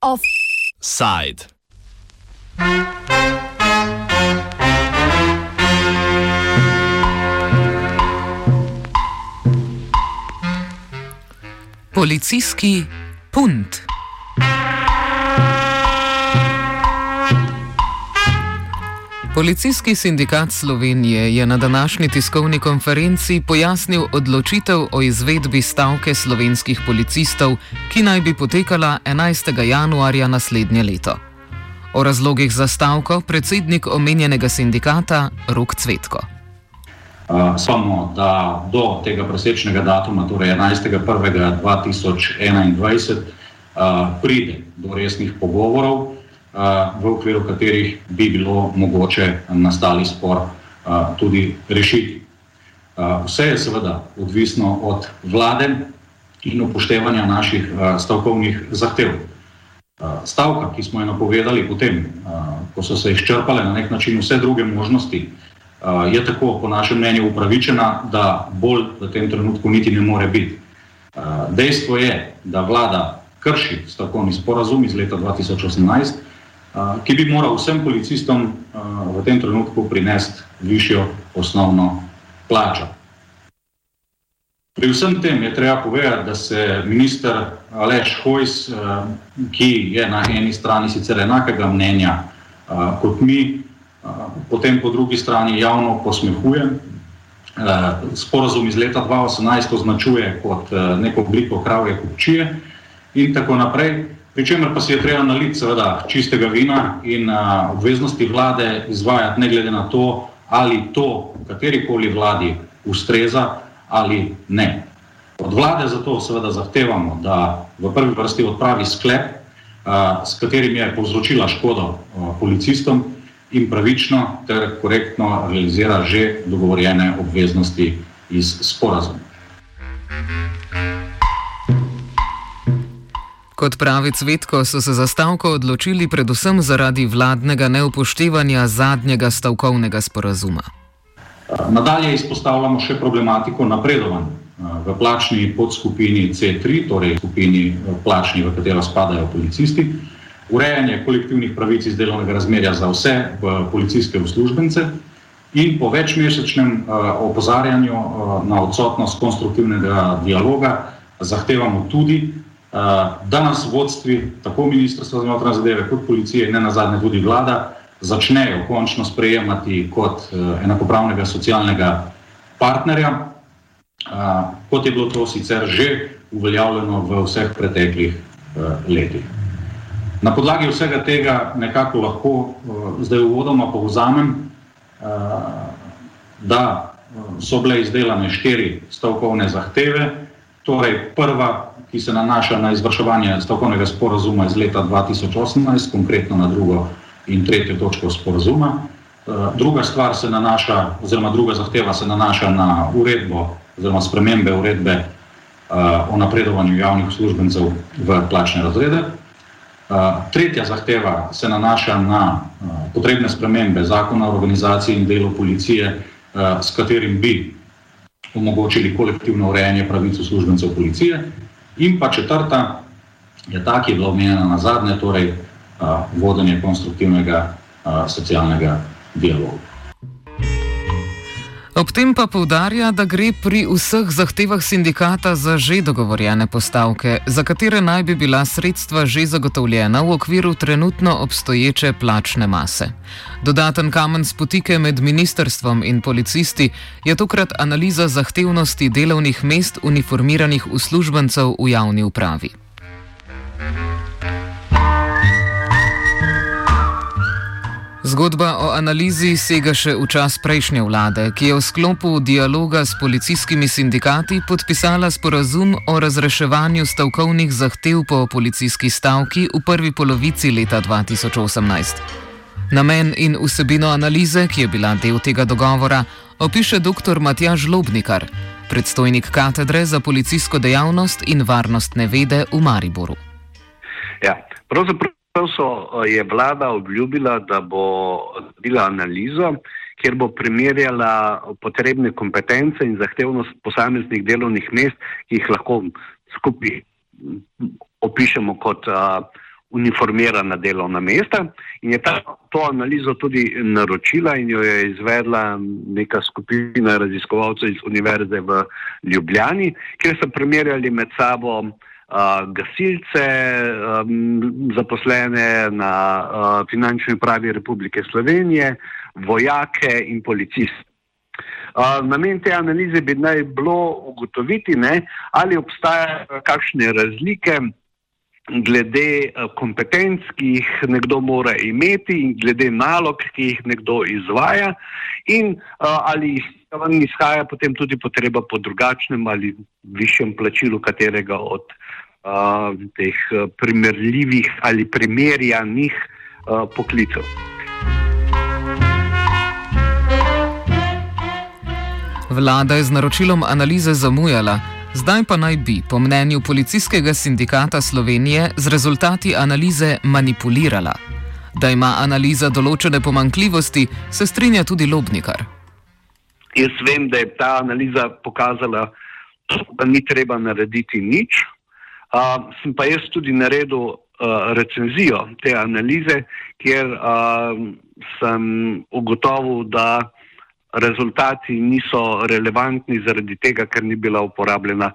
Offside. Policijski punt. Policijski sindikat Slovenije je na današnji tiskovni konferenci pojasnil odločitev o izvedbi stavke slovenskih policistov, ki naj bi potekala 11. januarja naslednje leto. O razlogih za stavko predsednik omenjenega sindikata Rok Cvetko. Samo da do tega presečnega datuma, torej 11.1.2021, pride do resnih pogovorov v okviru katerih bi bilo mogoče nastali spor tudi rešiti. Vse je seveda odvisno od vlade in upoštevanja naših stavkovnih zahtev. Stavka, ki smo jo napovedali potem, ko so se izčrpale na nek način vse druge možnosti, je tako po našem mnenju upravičena, da bolj v tem trenutku niti ne more biti. Dejstvo je, da vlada krši stavkovni sporazum iz leta 2018, ki bi moral vsem policistom v tem trenutku prinesti višjo osnovno plačo. Pri vsem tem je treba povedati, da se minister Aleš Hojs, ki je na eni strani sicer enakega mnenja kot mi, potem po drugi strani javno posmehuje. Sporazum iz leta 2018 označuje kot neko obliko kravje kupčije in tako naprej. Pričemer pa si je treba naliti seveda čistega vina in a, obveznosti vlade izvajati ne glede na to, ali to katerikoli vladi ustreza ali ne. Od vlade zato seveda zahtevamo, da v prvi vrsti odpravi sklep, a, s katerim je povzročila škodo a, policistom in pravično ter korektno realizira že dogovorjene obveznosti iz sporazuma. Kot pravi Cvetko, so se za stavko odločili predvsem zaradi vladnega neupoštevanja zadnjega stavkovnega sporazuma. Nadalje izpostavljamo še problematiko napredovanj v plačni podskupini C3, torej skupini plačni, v katero spadajo policisti, urejanje kolektivnih pravic iz delovnega razmerja za vse policijske uslužbence in po večmesečnem opozarjanju na odsotnost konstruktivnega dialoga zahtevamo tudi, da nas vodstvi, tako Ministrstva za notranje zadeve, kot policije, ne na zadnje tudi vlada, začnejo končno sprejemati kot enakopravnega socialnega partnerja, kot je bilo to sicer že uveljavljeno v vseh preteklih letih. Na podlagi vsega tega nekako lahko zdaj uvodoma povzamem, da so bile izdelane štiri stavkovne zahteve, torej prva ki se nanaša na izvrševanje stavkovnega sporazuma iz leta 2018, konkretno na drugo in tretjo točko sporazuma. Druga stvar se nanaša, oziroma druga zahteva se nanaša na uredbo oziroma spremembe uredbe o napredovanju javnih uslužbencev v plačne razrede. Tretja zahteva se nanaša na potrebne spremembe zakona o organizaciji in delu policije, s katerim bi omogočili kolektivno urejanje pravic uslužbencev policije. In pa četrta je ta, ki je bila omenjena na zadnje, torej vodenje konstruktivnega socialnega dialoga. Ob tem pa povdarja, da gre pri vseh zahtevah sindikata za že dogovorjene postavke, za katere naj bi bila sredstva že zagotovljena v okviru trenutno obstoječe plačne mase. Dodaten kamen spotike med ministerstvom in policisti je tokrat analiza zahtevnosti delovnih mest uniformiranih uslužbencev v javni upravi. Zgodba o analizi sega še v čas prejšnje vlade, ki je v sklopu dialoga s policijskimi sindikati podpisala sporazum o razreševanju stavkovnih zahtev po policijski stavki v prvi polovici leta 2018. Namen in vsebino analize, ki je bila del tega dogovora, opiše dr. Matjaž Lobnikar, predstojnik katedre za policijsko dejavnost in varnostne vede v Mariboru. Ja, pravzaprav so, je vlada obljubila, da bo naredila analizo kjer bo primerjala potrebne kompetence in zahtevnost posameznih delovnih mest, ki jih lahko skupaj opišemo kot uh, uniformirana delovna mesta. In je ta, to analizo tudi naročila in jo je izvedla neka skupina raziskovalcev iz Univerze v Ljubljani, kjer so primerjali med sabo uh, gasilce, um, zaposlene na uh, finančni upravi Republike Slovenije, vojake in policiste. Uh, namen te analize bi naj bilo ugotoviti, ne, ali obstajajo kakšne razlike glede kompetenc, ki jih nekdo mora imeti in glede nalog, ki jih nekdo izvaja in uh, ali izhaja potem tudi potreba po drugačnem ali višjem plačilu katerega od uh, teh primerljivih ali primerjanih uh, poklicev. Vlada je z naročilom analize zamujala, zdaj pa naj bi, po mnenju Policijskega sindikata Slovenije, z rezultati analize manipulirala. Da ima analiza določene pomankljivosti, se strinja tudi Lobnikar. Jaz vem, da je ta analiza pokazala, da ni treba narediti nič. Uh, sem pa jaz tudi naredil uh, recenzijo te analize, kjer uh, sem ugotovil, da rezultati niso relevantni zaradi tega, ker ni bila uporabljena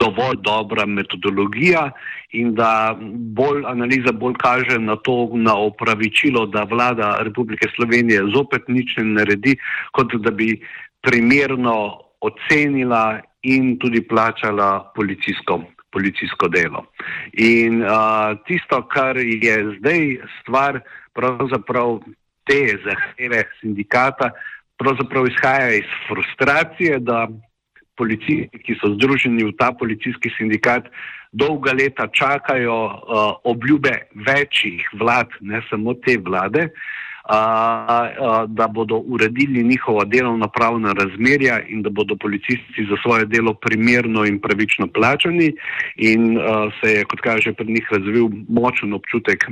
dovolj dobra metodologija in da bolj analiza bolj kaže na to, na opravičilo, da vlada Republike Slovenije zopet nič ne naredi, kot da bi primerno ocenila in tudi plačala policijsko, policijsko delo. In uh, tisto, kar je zdaj stvar, pravzaprav te zahteve sindikata pravzaprav izhaja iz frustracije, da policisti, ki so združeni v ta policijski sindikat, dolga leta čakajo uh, obljube večjih vlad, ne samo te vlade, uh, uh, da bodo uredili njihova delovna pravna razmerja in da bodo policisti za svoje delo primerno in pravično plačani. In uh, se je, kot kaže, pri njih razvil močen občutek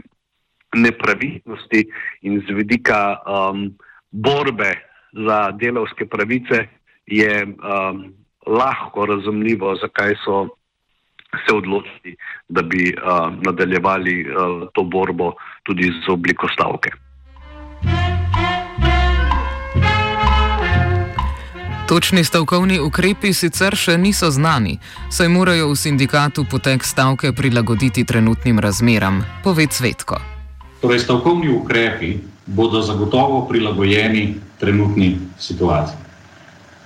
nepravilnosti in z vidika um, borbe za delovske pravice je um, lahko razumljivo, zakaj so se odločili, da bi uh, nadaljevali uh, to borbo tudi z obliko stavke. Točni stavkovni ukrepi sicer še niso znani, saj morajo v sindikatu potek stavke prilagoditi trenutnim razmeram, pove Cvetko. Torej, stavkovni ukrepi bodo zagotovo prilagojeni trenutni situaciji.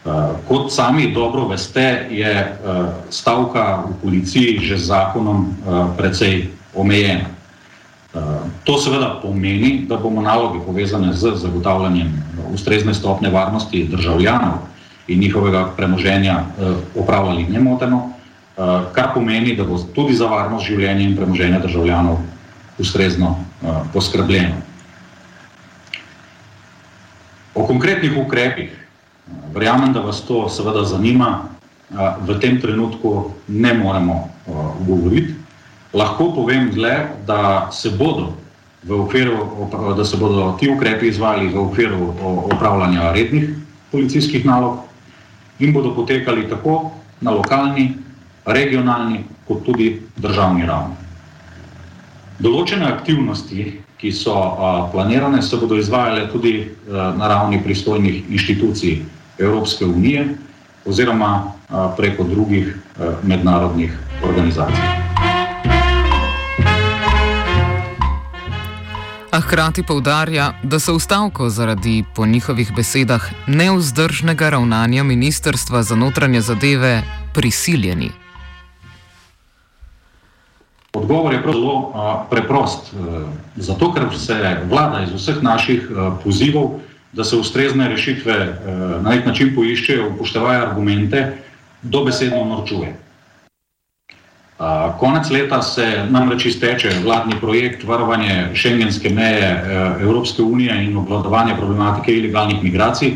Uh, kot sami dobro veste, je uh, stavka v policiji že z zakonom uh, precej omejena. To seveda pomeni, da bomo naloge povezane z zagotavljanjem ustrezne stopne varnosti državljanov in njihovega premoženja opravljali nemoteno, kar pomeni, da bo tudi za varnost življenja in premoženja državljanov ustrezno poskrbljeno. O konkretnih ukrepih, verjamem, da vas to seveda zanima, v tem trenutku ne moremo govoriti. Lahko povem le, da se bodo v okviru, da se bodo ti ukrepi izvali v okviru opravljanja rednih policijskih nalog in bodo potekali tako na lokalni, regionalni, kot tudi državni ravni. Določene aktivnosti, ki so a, planirane, se bodo izvajale tudi a, na ravni pristojnih inštitucij Evropske unije oziroma a, preko drugih a, mednarodnih organizacij. A hkrati povdarja, da so v stavko zaradi, po njihovih besedah, neuzdržnega ravnanja Ministrstva za notranje zadeve prisiljeni. Odgovor je zelo uh, preprost. Uh, zato, ker se vlada iz vseh naših uh, pozivov, da se ustrezne rešitve uh, na nek način poiščejo, upoštevajo argumente, dobesedno norčuje. Uh, konec leta se namreč izteče vladni projekt varovanje šengenske meje uh, Evropske unije in obvladovanje problematike ilegalnih migracij,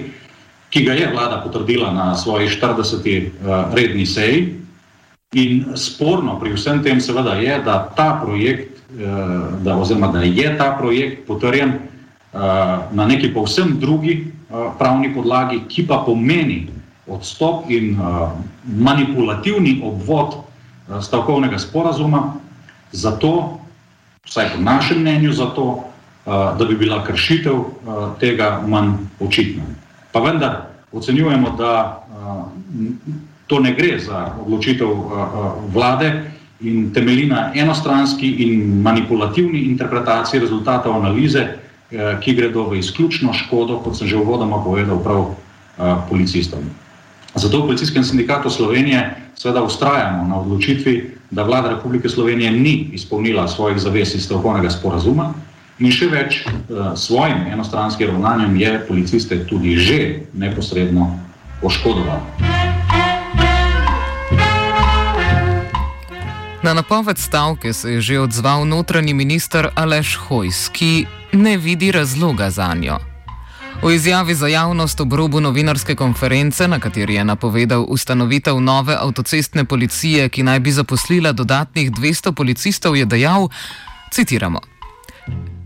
ki ga je vlada potrdila na svoji 40. Uh, redni seji. In sporno pri vsem tem seveda je, da ta projekt, eh, da, oziroma da je ta projekt potrjen na neki povsem drugi pravni podlagi, ki pa pomeni odstop in manipulativni obvod stavkovnega sporazuma, zato, vsaj po našem mnenju, zato, da bi bila kršitev tega manj očitna. Pa vendar ocenjujemo, da to ne gre za odločitev vlade in temelji na enostranski in manipulativni interpretaciji rezultatov analize, ki gredo v izključno škodo, kot sem že uvodoma povedal, prav policistom. Zato v Policijskem sindikatu Slovenije seveda ustrajamo na odločitvi, da vlada Republike Slovenije ni izpolnila svojih zavez iz stavkovnega sporazuma in še več svojim enostranskim ravnanjem je policiste tudi že neposredno poškodovala. Na napoved stavke se je že odzval notranji minister Aleš Hojs, ki ne vidi razloga za njo. V izjavi za javnost ob robu novinarske konference, na kateri je napovedal ustanovitev nove avtocestne policije, ki naj bi zaposlila dodatnih 200 policistov, je dejal: Citiramo.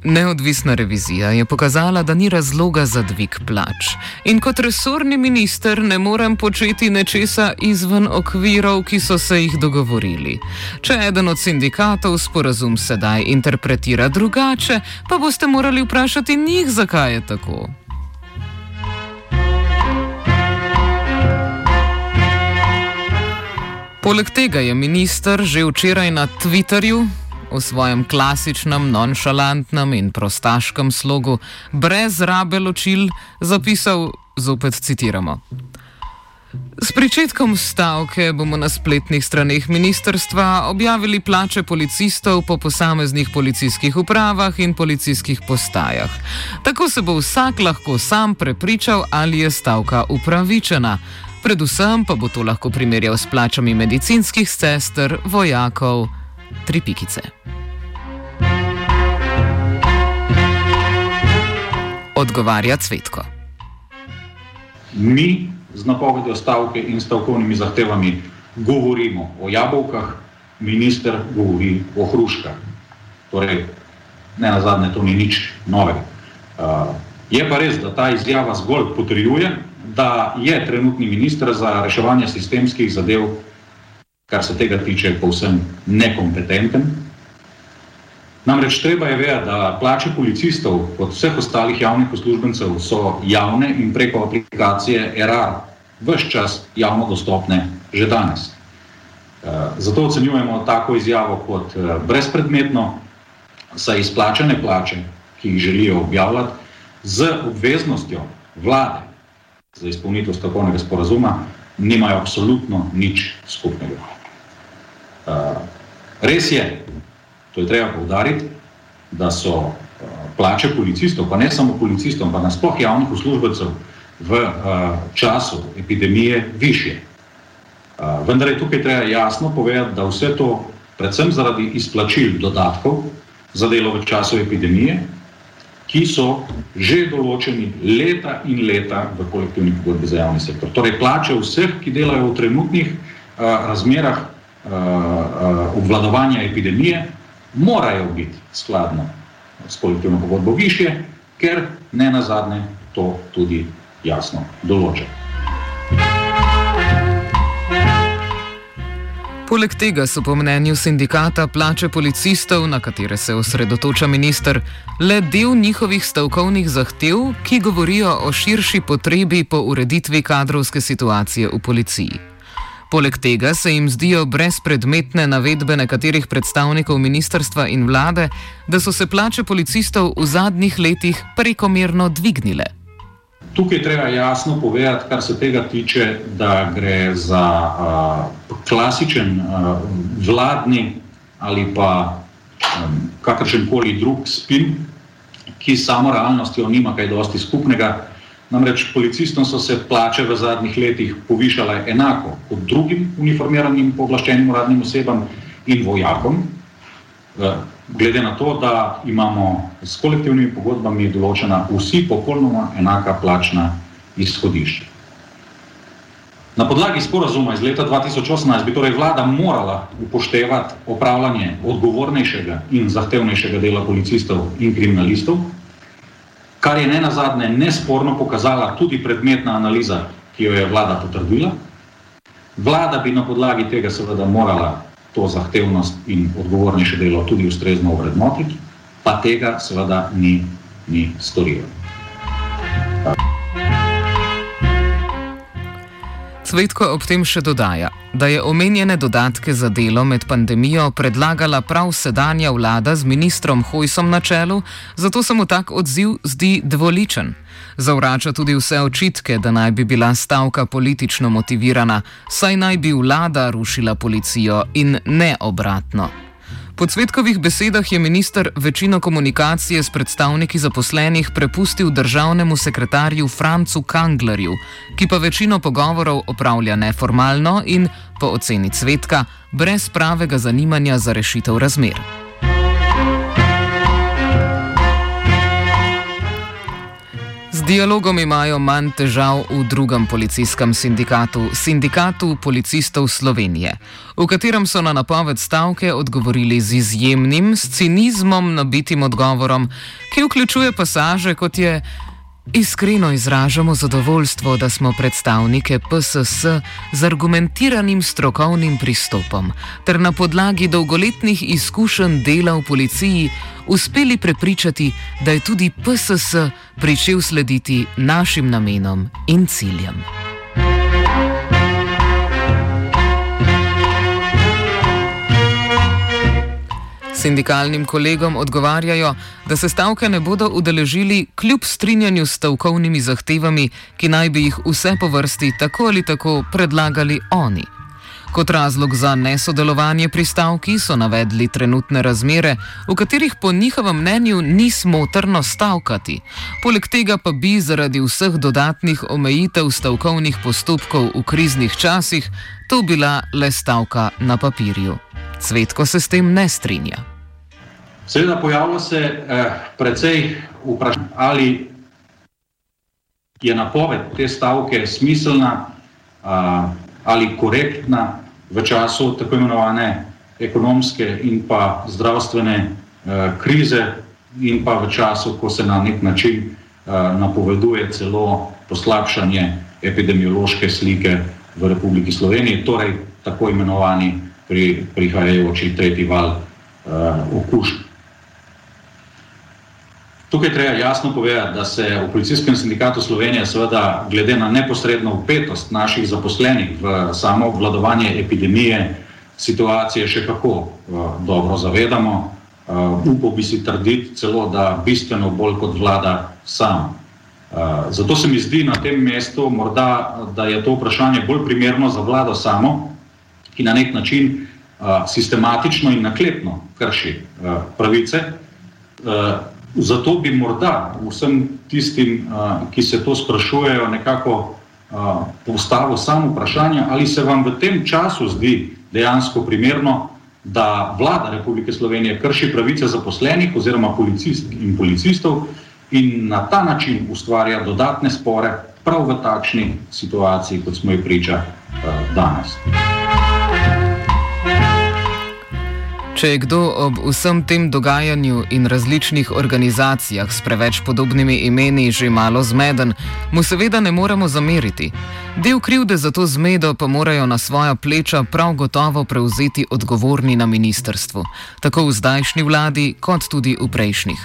Neodvisna revizija je pokazala, da ni razloga za dvig plač. In kot resorni minister ne morem početi nečesa izven okvirov, ki so se jih dogovorili. Če eden od sindikatov sporazum sedaj interpretira drugače, pa boste morali vprašati njih, zakaj je tako. Poleg tega je minister že včeraj na Twitterju v svojem klasičnem, nonšalantnem in prostaškem slogu, brez rabe ločil, zapisal: Zopet citiramo. S pričetkom stavke bomo na spletnih straneh ministerstva objavili plače policistov po posameznih policijskih upravah in policijskih postajah. Tako se bo vsak lahko sam prepričal, ali je stavka upravičena. Predvsem pa bo to lahko primerjal s plačami medicinskih sester, vojakov, tri pikice. Odgovarja Cvetko. Mi z napovedjo stavke in stavkovnimi zahtevami govorimo o jabolkah, minister govori o hruškah. Torej, ne na zadnje, to ni nič novega. Uh, je pa res, da ta izjava zgolj potrjuje, da je trenutni minister za reševanje sistemskih zadev, kar se tega tiče, povsem nekompetenten. Namreč treba je vedeti, da plače policistov, kot vseh ostalih javnih uslužbencev, so javne in preko aplikacije ERAR vse čas javno dostopne že danes. Zato ocenjujemo tako izjavo kot brezpredmetno, saj izplačane plače, ki jih želijo objavljati, z obveznostjo vlade za izpolnitev stavkovnega sporazuma, nimajo absolutno nič skupnega. Res je, to je treba povdariti, da so plače policistov, pa ne samo policistov, pa nasploh javnih uslužbencev v času epidemije više. Vendar je tukaj treba jasno povedati, da vse to, predvsem zaradi izplačil dodatkov za delo v času epidemije, ki so že določeni leta in leta v kolektivni pogodbi za javni sektor. Torej, plače vseh, ki delajo v trenutnih razmerah obvladovanja epidemije, morajo biti skladno s kolektivno pogodbo više, ker ne na zadnje to tudi jasno določa. Poleg tega so po mnenju sindikata plače policistov, na katere se osredotoča minister, le del njihovih stavkovnih zahtev, ki govorijo o širši potrebi po ureditvi kadrovske situacije v policiji. Poleg tega se jim zdijo brezpredmetne navedbe nekaterih predstavnikov ministrstva in vlade, da so se plače policistov v zadnjih letih prekomerno dvignile. Tukaj treba jasno povedati, kar se tega tiče, da gre za uh, klasičen uh, vladni ali pa um, kakršen koli drug spin, ki samo realnostjo nima kaj dosti skupnega. Namreč policistom so se plače v zadnjih letih povišale enako kot drugim uniformiranim pooblaščenim uradnim osebam in vojakom. Uh, glede na to, da imamo s kolektivnimi pogodbami določena vsi popolnoma enaka plačna izhodišča. Na podlagi sporazuma iz leta 2018 bi torej vlada morala upoštevati opravljanje odgovornejšega in zahtevnejšega dela policistov in kriminalistov, kar je ne nazadnje nesporno pokazala tudi predmetna analiza, ki jo je vlada potrdila. Vlada bi na podlagi tega seveda morala to zahtevnost in odgovornejše delo tudi ustrezno ovrednotiti, pa tega seveda ni, ni storila. Svetko ob tem še dodaja, da je omenjene dodatke za delo med pandemijo predlagala prav sedanja vlada z ministrom Hojsom na čelu, zato se mu tak odziv zdi dvoličen. Zavrača tudi vse očitke, da naj bi bila stavka politično motivirana, saj naj bi vlada rušila policijo in ne obratno. Po Cvetkovih besedah je minister večino komunikacije s predstavniki zaposlenih prepustil državnemu sekretarju Francu Kanglerju, ki pa večino pogovorov opravlja neformalno in, po oceni Cvetka, brez pravega zanimanja za rešitev razmer. Dialogom imajo manj težav v drugem policijskem sindikatu, Sindikatu policistov Slovenije, v katerem so na napoved stavke odgovorili z izjemnim, s cinizmom nabitim odgovorom, ki vključuje pasaže kot je. Iskreno izražamo zadovoljstvo, da smo predstavnike PSS z argumentiranim strokovnim pristopom ter na podlagi dolgoletnih izkušenj dela v policiji uspeli prepričati, da je tudi PSS pričel slediti našim namenom in ciljem. Sindikalnim kolegom odgovarjajo, da se stavke ne bodo udeležili kljub strinjanju s stavkovnimi zahtevami, ki naj bi jih vse po vrsti tako ali tako predlagali oni. Kot razlog za nesodelovanje pri stavki so navedli trenutne razmere, v katerih po njihovem mnenju ni smotrno stavkati. Poleg tega pa bi zaradi vseh dodatnih omejitev stavkovnih postopkov v kriznih časih to bila le stavka na papirju. Cvetko se s tem ne strinja. Seveda pojavlja se eh, precej vprašanje, ali je napoved te stavke smiselna eh, ali korektna v času tako imenovane ekonomske in pa zdravstvene eh, krize in pa v času, ko se na nek način eh, napoveduje celo poslabšanje epidemiološke slike v Republiki Sloveniji, torej tako imenovani pri, prihajajoči tretji val eh, okužb. Tukaj treba jasno povedati, da se v Policijskem sindikatu Slovenije, seveda, glede na neposredno upetost naših zaposlenih v samo obvladovanje epidemije, situacije še kako uh, dobro zavedamo. Uh, upal bi si trditi celo, da bistveno bolj kot vlada sam. Uh, zato se mi zdi na tem mestu morda, da je to vprašanje bolj primerno za vlado samo, ki na nek način sistematično in naklepno krši pravice. Zato bi morda vsem tistim, ki se to sprašujejo, nekako postavil samo vprašanje, ali se vam v tem času zdi dejansko primerno, da vlada Republike Slovenije krši pravice zaposlenih oziroma policistk in policistov in na ta način ustvarja dodatne spore prav v takšni situaciji, kot smo jih priča danes. Če je kdo ob vsem tem dogajanju in različnih organizacijah s preveč podobnimi imeni že malo zmeden, mu seveda ne moremo zameriti. Del krivde za to zmedo pa morajo na svoja pleča prav gotovo prevzeti odgovorni na ministrstvu, tako v zdajšnji vladi, kot tudi v prejšnjih.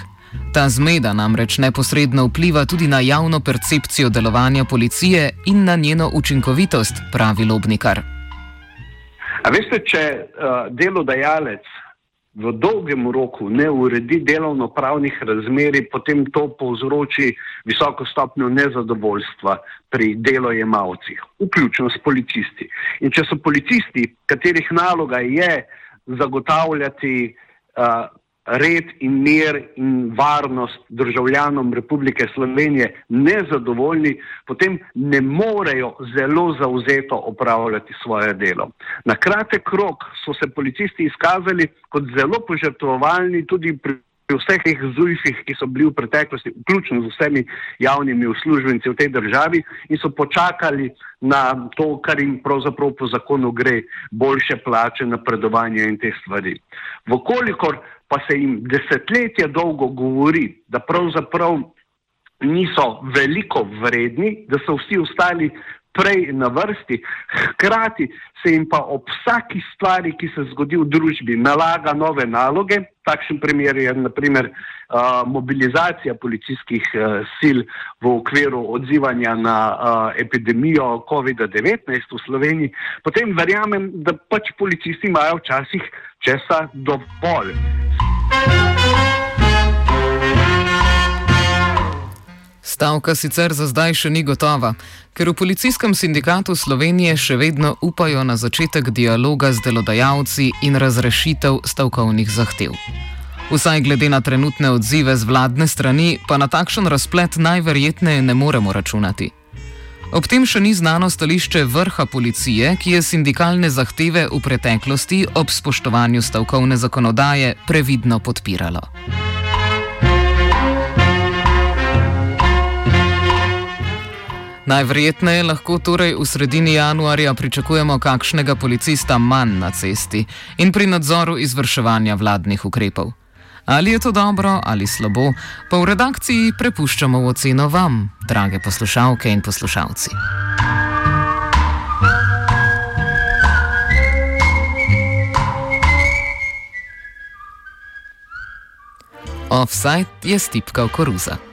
Ta zmeda namreč neposredno vpliva tudi na javno percepcijo delovanja policije in na njeno učinkovitost, pravi Lobnikar. A veste, če uh, delodajalec v dolgem roku ne uredi delovno-pravnih razmeri, potem to povzroči visoko stopnjo nezadovoljstva pri delojemalcih, vključno s policisti. In če so policisti, katerih naloga je zagotavljati uh, red in mir in varnost državljanom Republike Slovenije nezadovoljni, potem ne morejo zelo zauzeto opravljati svoje delo. Na kratek rok so se policisti izkazali kot zelo požrtvovalni tudi pri pri vseh teh zujfih, ki so bili v preteklosti, vključno z vsemi javnimi uslužbenci v tej državi in so počakali na to, kar jim pravzaprav po zakonu gre, boljše plače, napredovanje in te stvari. Vkolikor pa se jim desetletja dolgo govori, da pravzaprav niso veliko vredni, da so vsi ostali prej na vrsti, hkrati se jim pa ob vsaki stvari, ki se zgodi v družbi, nalaga nove naloge. Takšen primer je naprimer uh, mobilizacija policijskih uh, sil v okviru odzivanja na uh, epidemijo COVID-19 v Sloveniji. Potem verjamem, da pač policisti imajo včasih česa dovolj. Stavka sicer za zdaj še ni gotova, ker v policijskem sindikatu Slovenije še vedno upajo na začetek dialoga z delodajalci in razrešitev stavkovnih zahtev. Vsaj glede na trenutne odzive z vladne strani, pa na takšen razplet najverjetneje ne moremo računati. Ob tem še ni znano stališče vrha policije, ki je sindikalne zahteve v preteklosti ob spoštovanju stavkovne zakonodaje previdno podpiralo. Najverjetneje lahko torej v sredini januarja pričakujemo kakšnega policista manj na cesti in pri nadzoru izvrševanja vladnih ukrepov. Ali je to dobro ali slabo, pa v redakciji prepuščamo v oceno vam, drage poslušalke in poslušalci. Offside je stipkal koruza.